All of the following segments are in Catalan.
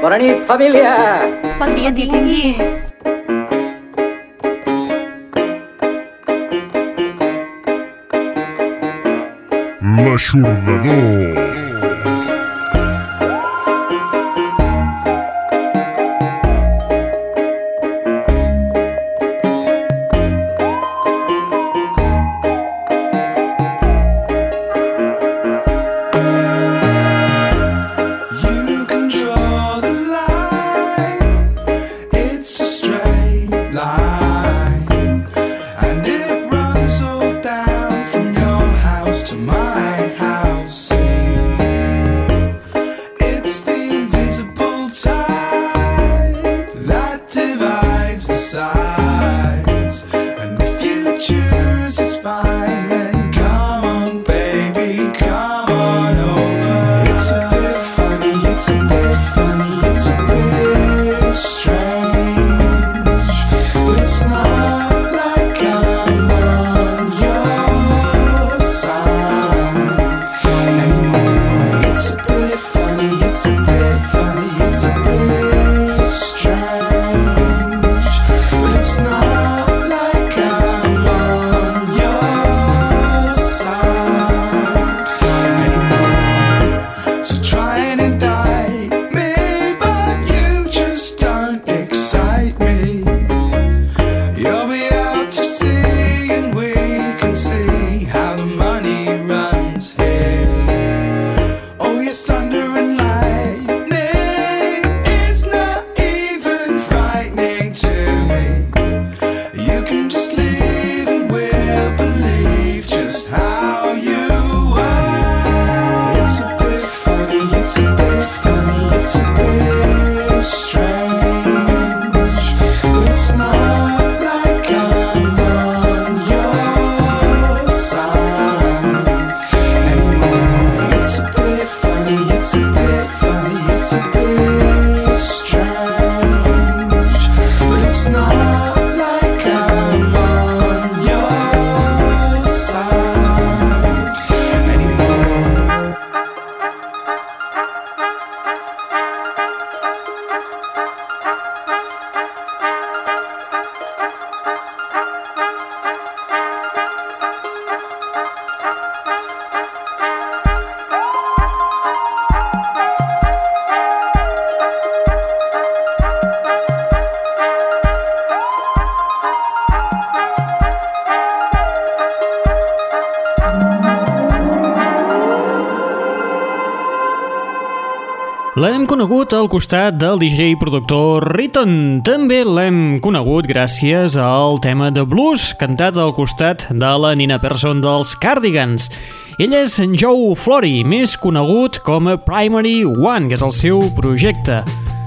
Bona nit, família! Bon dia, Tingui. L'aixordador. side. Conegut al costat del DJ i productor Riton. També l'hem conegut gràcies al tema de blues cantat al costat de la Nina Persson dels Cardigans. Ell és Joe Flory, més conegut com a Primary One, que és el seu projecte.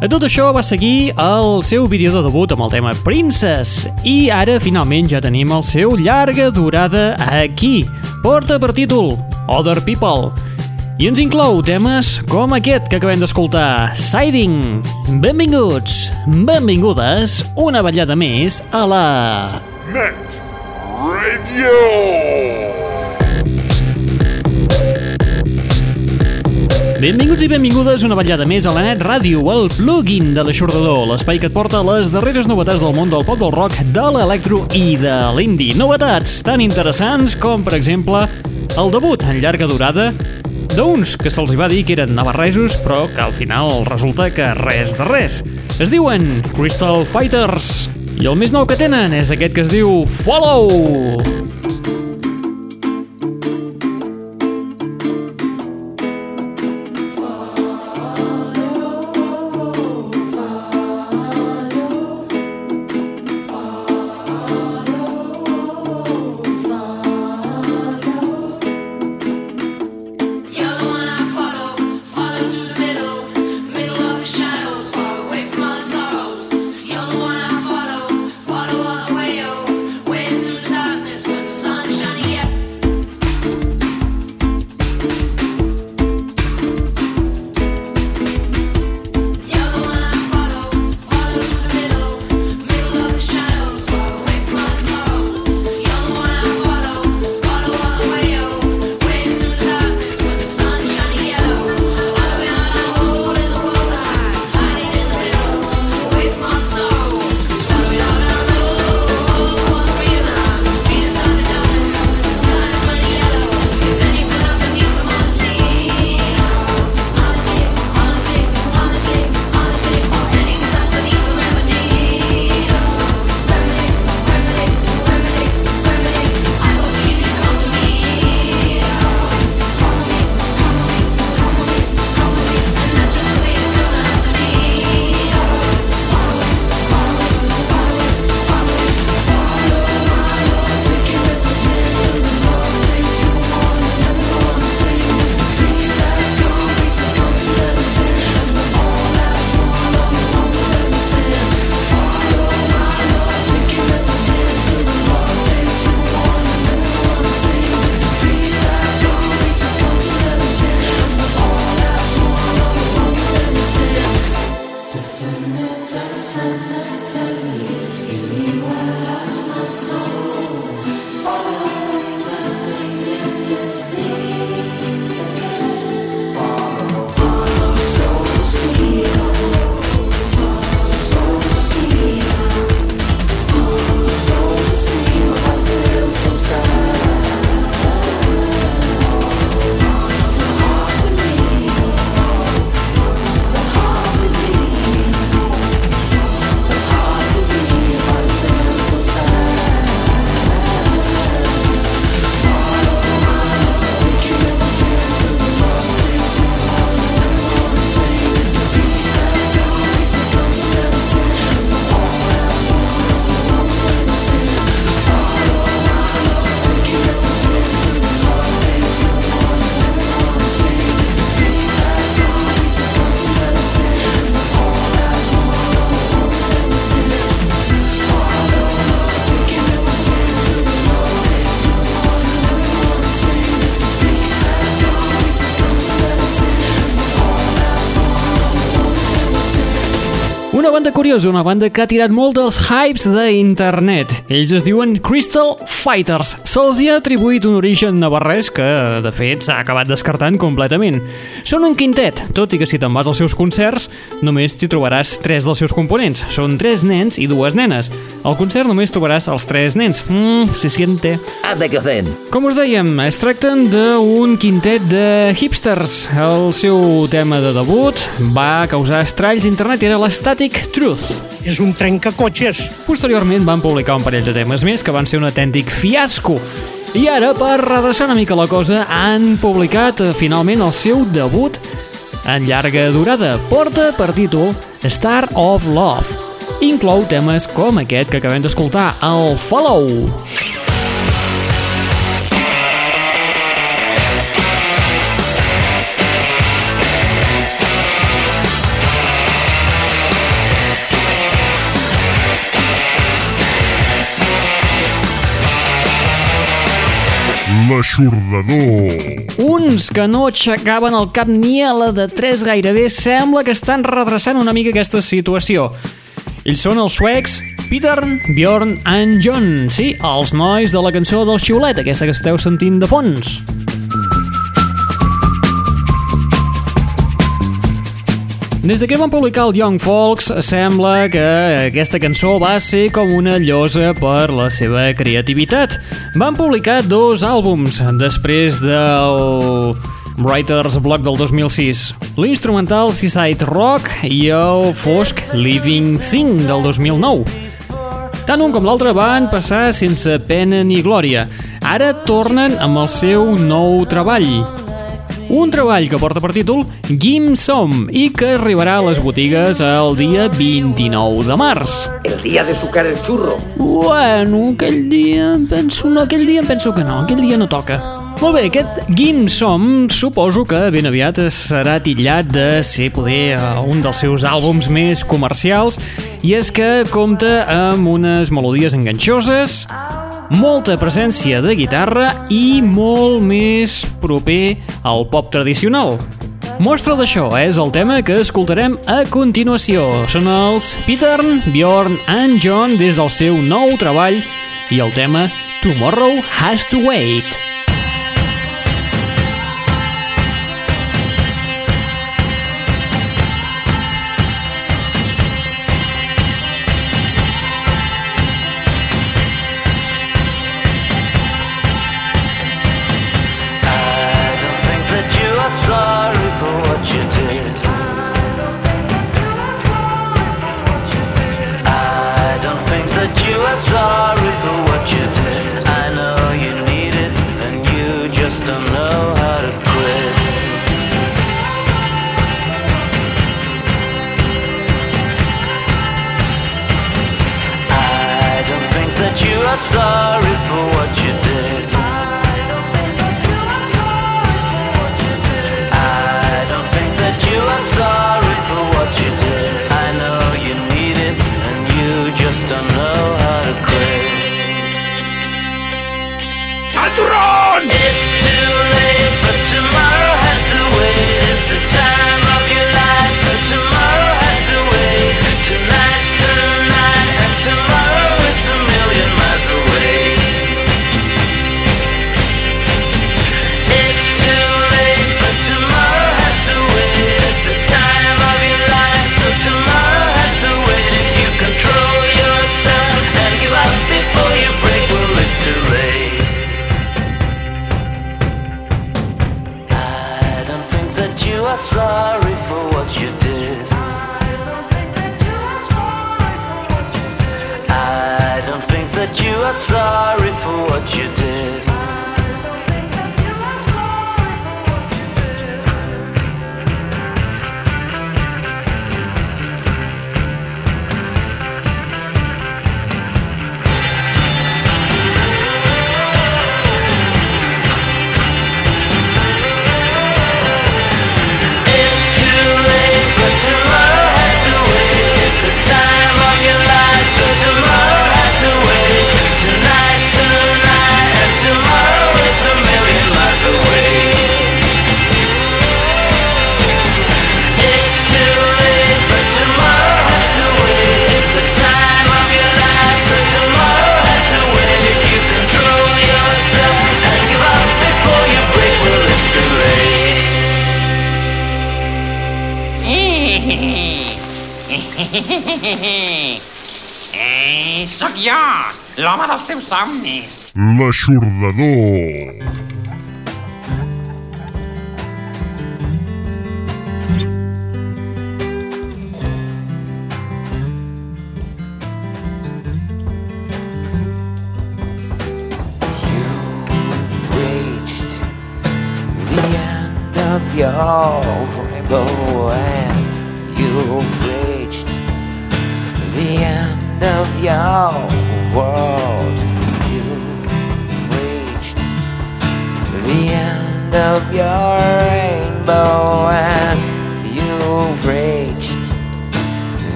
A tot això va seguir el seu vídeo de debut amb el tema Princess i ara finalment ja tenim el seu llarga durada aquí. Porta per títol Other People i ens inclou temes com aquest que acabem d'escoltar, Siding. Benvinguts, benvingudes, una ballada més a la... Net Radio. Benvinguts i benvingudes una ballada més a la Net Ràdio, el plugin de l'aixordador, l'espai que et porta les darreres novetats del món del pop del rock, de l'electro i de l'indie. Novetats tan interessants com, per exemple, el debut en llarga durada d'uns que se'ls va dir que eren navarresos, però que al final resulta que res de res. Es diuen Crystal Fighters, i el més nou que tenen és aquest que es diu Follow! Curiosa, una banda que ha tirat molt dels hypes d'internet. Ells es diuen Crystal Fighters. Se'ls hi ha atribuït un origen navarrès que, de fet, s'ha acabat descartant completament. Són un quintet, tot i que si te'n vas als seus concerts, només t'hi trobaràs tres dels seus components. Són tres nens i dues nenes. Al concert només trobaràs els tres nens. Mmm, se siente. Com us dèiem, es tracten d'un quintet de hipsters. El seu tema de debut va causar estralls a internet i era l'Static Truth. És un trencacotxes. Posteriorment van publicar un parell de temes més que van ser un autèntic fiasco. I ara, per redreçar una mica la cosa, han publicat eh, finalment el seu debut en llarga durada. Porta per títol Star of Love. Inclou temes com aquest que acabem d'escoltar, el Follow. L'aixordador. Uns que no aixecaven el cap ni a la de 3 gairebé sembla que estan redreçant una mica aquesta situació. Ells són els suecs Peter, Bjorn and John. Sí, els nois de la cançó del xiulet, aquesta que esteu sentint de fons. Des de que van publicar el Young Folks, sembla que aquesta cançó va ser com una llosa per la seva creativitat. Van publicar dos àlbums després del Writer's Block del 2006, l'instrumental Seaside Rock i el fosc Living Sing del 2009. Tant un com l'altre van passar sense pena ni glòria. Ara tornen amb el seu nou treball, un treball que porta per títol Gim Som i que arribarà a les botigues el dia 29 de març. El día de sucar el churro. Bueno, aquell dia penso... No, aquell dia penso que no, aquell dia no toca. Molt bé, aquest Gim Som suposo que ben aviat serà titllat de ser poder eh, un dels seus àlbums més comercials i és que compta amb unes melodies enganxoses, molta presència de guitarra i molt més proper al pop tradicional. Mostra d'això és el tema que escoltarem a continuació. Són els Peter, Bjorn and John des del seu nou treball i el tema Tomorrow Has to Wait. Eh, sóc jo, l'home dels teus somnis. L'aixordador. reached the end of your rainbow and you've reached the end of your world. You've reached the end of your rainbow and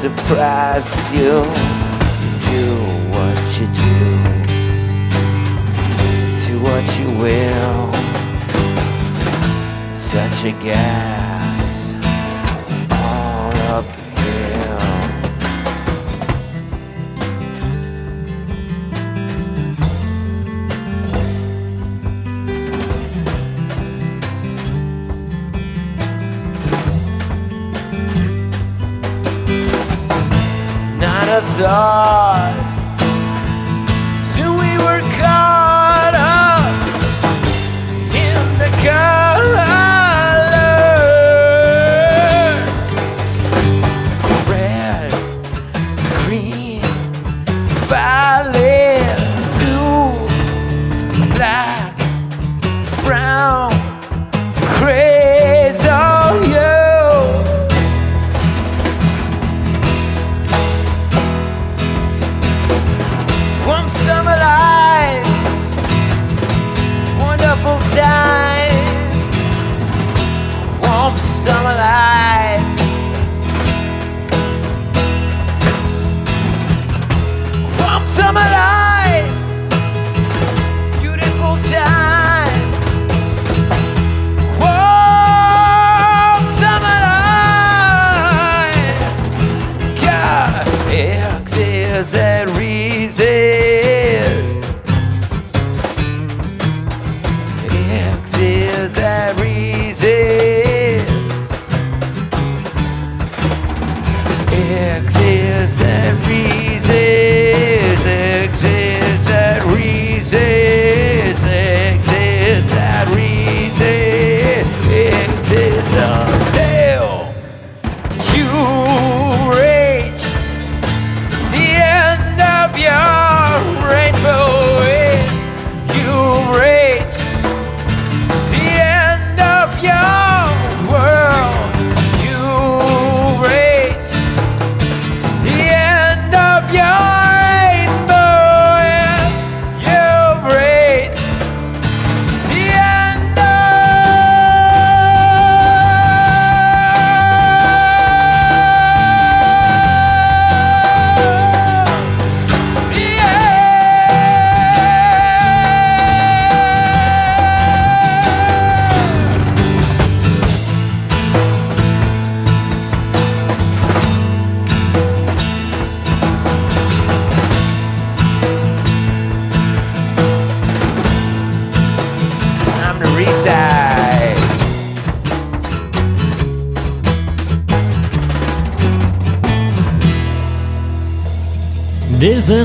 surprise you? Do what you do, do what you will. Such a gas,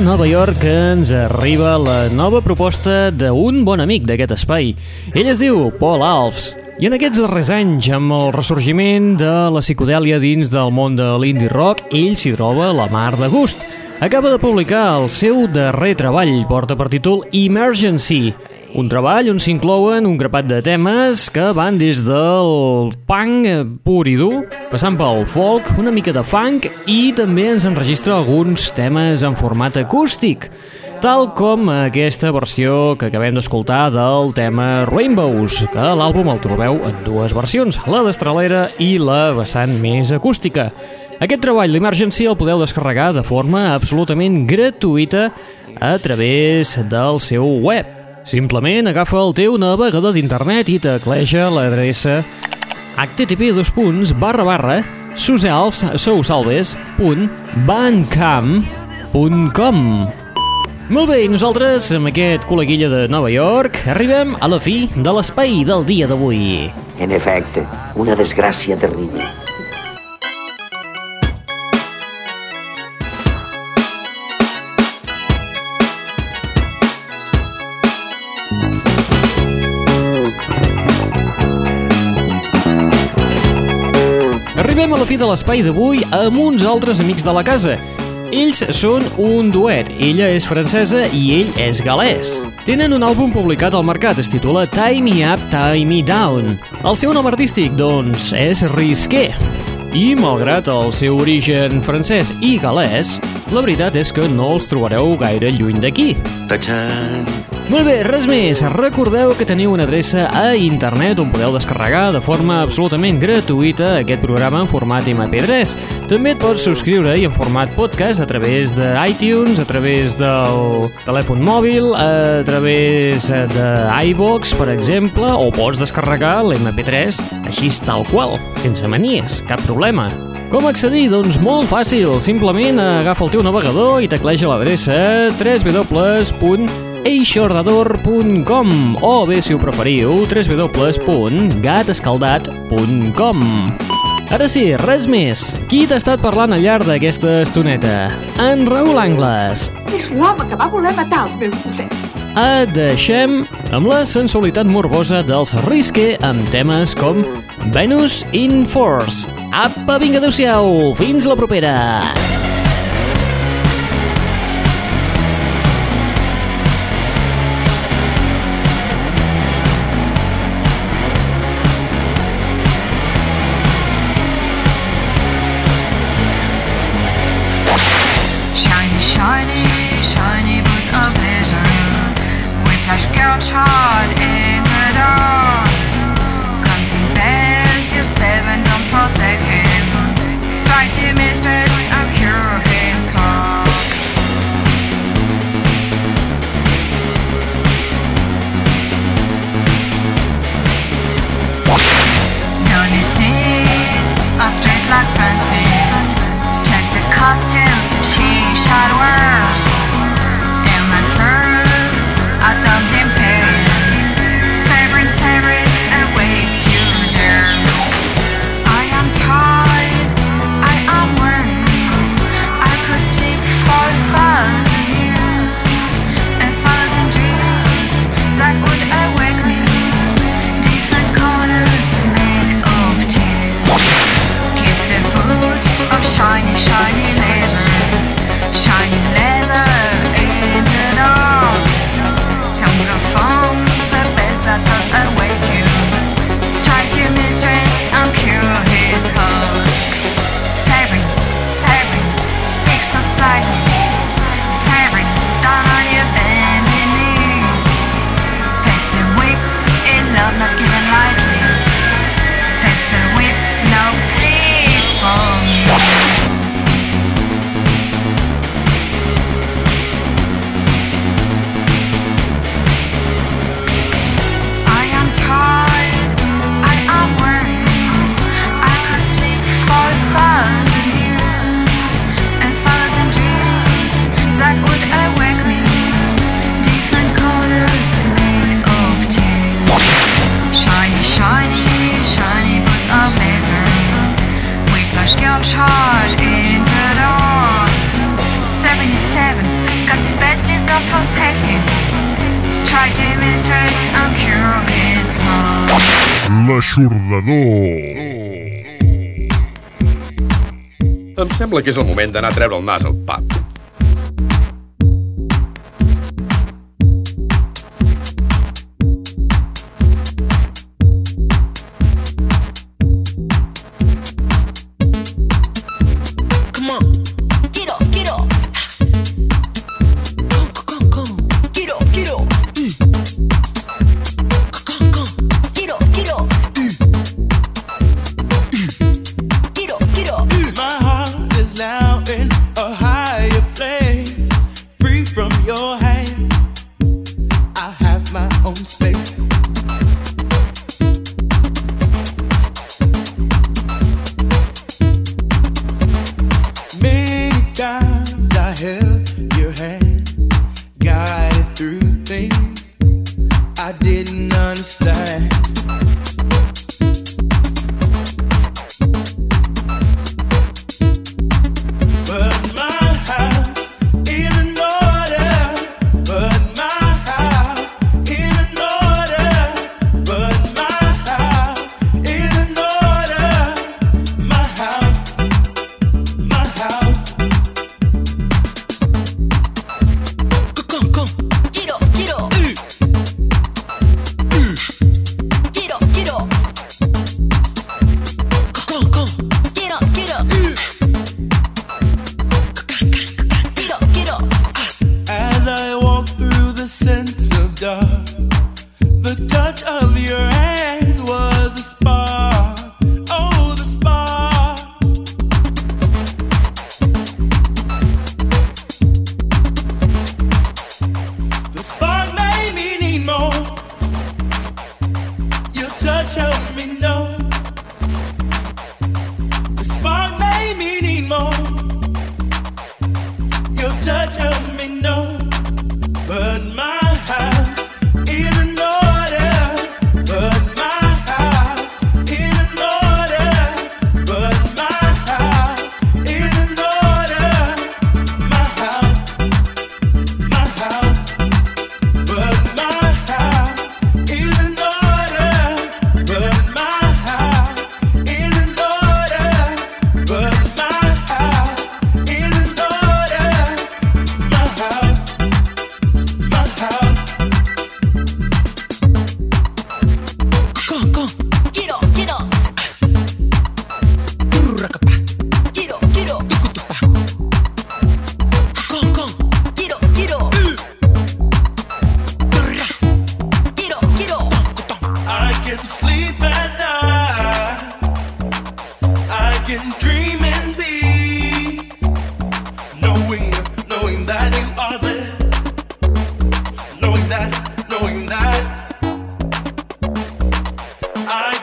Nova York ens arriba la nova proposta d'un bon amic d'aquest espai. Ell es diu Paul Alves. I en aquests darrers anys, amb el ressorgiment de la psicodèlia dins del món de l'indie rock, ell s'hi troba la mar de gust. Acaba de publicar el seu darrer treball, porta per títol Emergency, un treball on s'inclouen un grapat de temes que van des del punk pur i dur, passant pel folk, una mica de funk i també ens enregistra alguns temes en format acústic, tal com aquesta versió que acabem d'escoltar del tema Rainbows, que l'àlbum el trobeu en dues versions, la d'estralera i la vessant més acústica. Aquest treball, l'Emergency, el podeu descarregar de forma absolutament gratuïta a través del seu web. Simplement agafa el teu navegador d'internet i tecleja l'adreça http suselfsousalves.bandcamp.com molt bé, i nosaltres, amb aquest col·leguilla de Nova York, arribem a la fi de l'espai del dia d'avui. En efecte, una desgràcia terrible. Fi de l'espai d'avui amb uns altres amics de la casa. Ells són un duet, ella és francesa i ell és galès. Tenen un àlbum publicat al mercat, es titula Tie Me Up, Tie Me Down. El seu nom artístic, doncs, és Risqué. I, malgrat el seu origen francès i galès, la veritat és que no els trobareu gaire lluny d'aquí. Molt bé, res més. Recordeu que teniu una adreça a internet on podeu descarregar de forma absolutament gratuïta aquest programa en format MP3. També et pots subscriure i en format podcast a través de iTunes, a través del telèfon mòbil, a través de iVox, per exemple, o pots descarregar l'MP3 així tal qual, sense manies, cap problema. Com accedir? Doncs molt fàcil. Simplement agafa el teu navegador i tecleja l'adreça www.eixordador.com o bé, si ho preferiu, www.gatescaldat.com Ara sí, res més. Qui t'ha estat parlant al llarg d'aquesta estoneta? En Raül Angles. És l'home que va voler matar els meus ossets. Et deixem amb la sensualitat morbosa dels Risque amb temes com Venus in Force. Apa, vinga, adeu-siau, fins la propera! L'aixordador. Em sembla que és el moment d'anar a treure el nas al pap.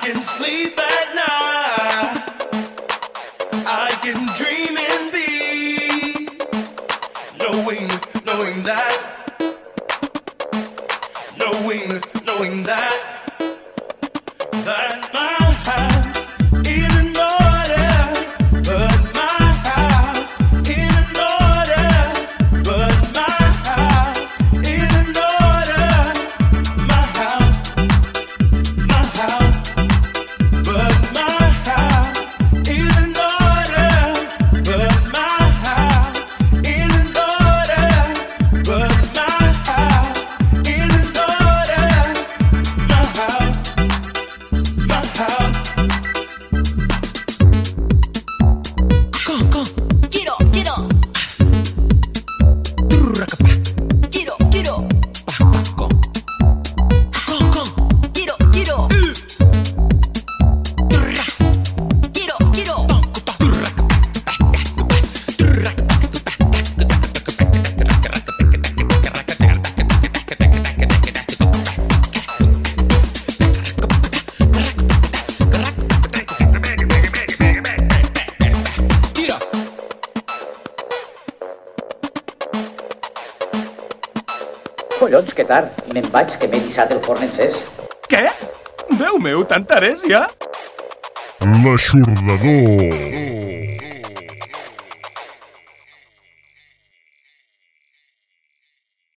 can sleep at night. I can dream in peace, knowing, knowing that. Me'n vaig, que m'he dissat el forn encès. Què? Déu meu, tanta ja? L'aixordador.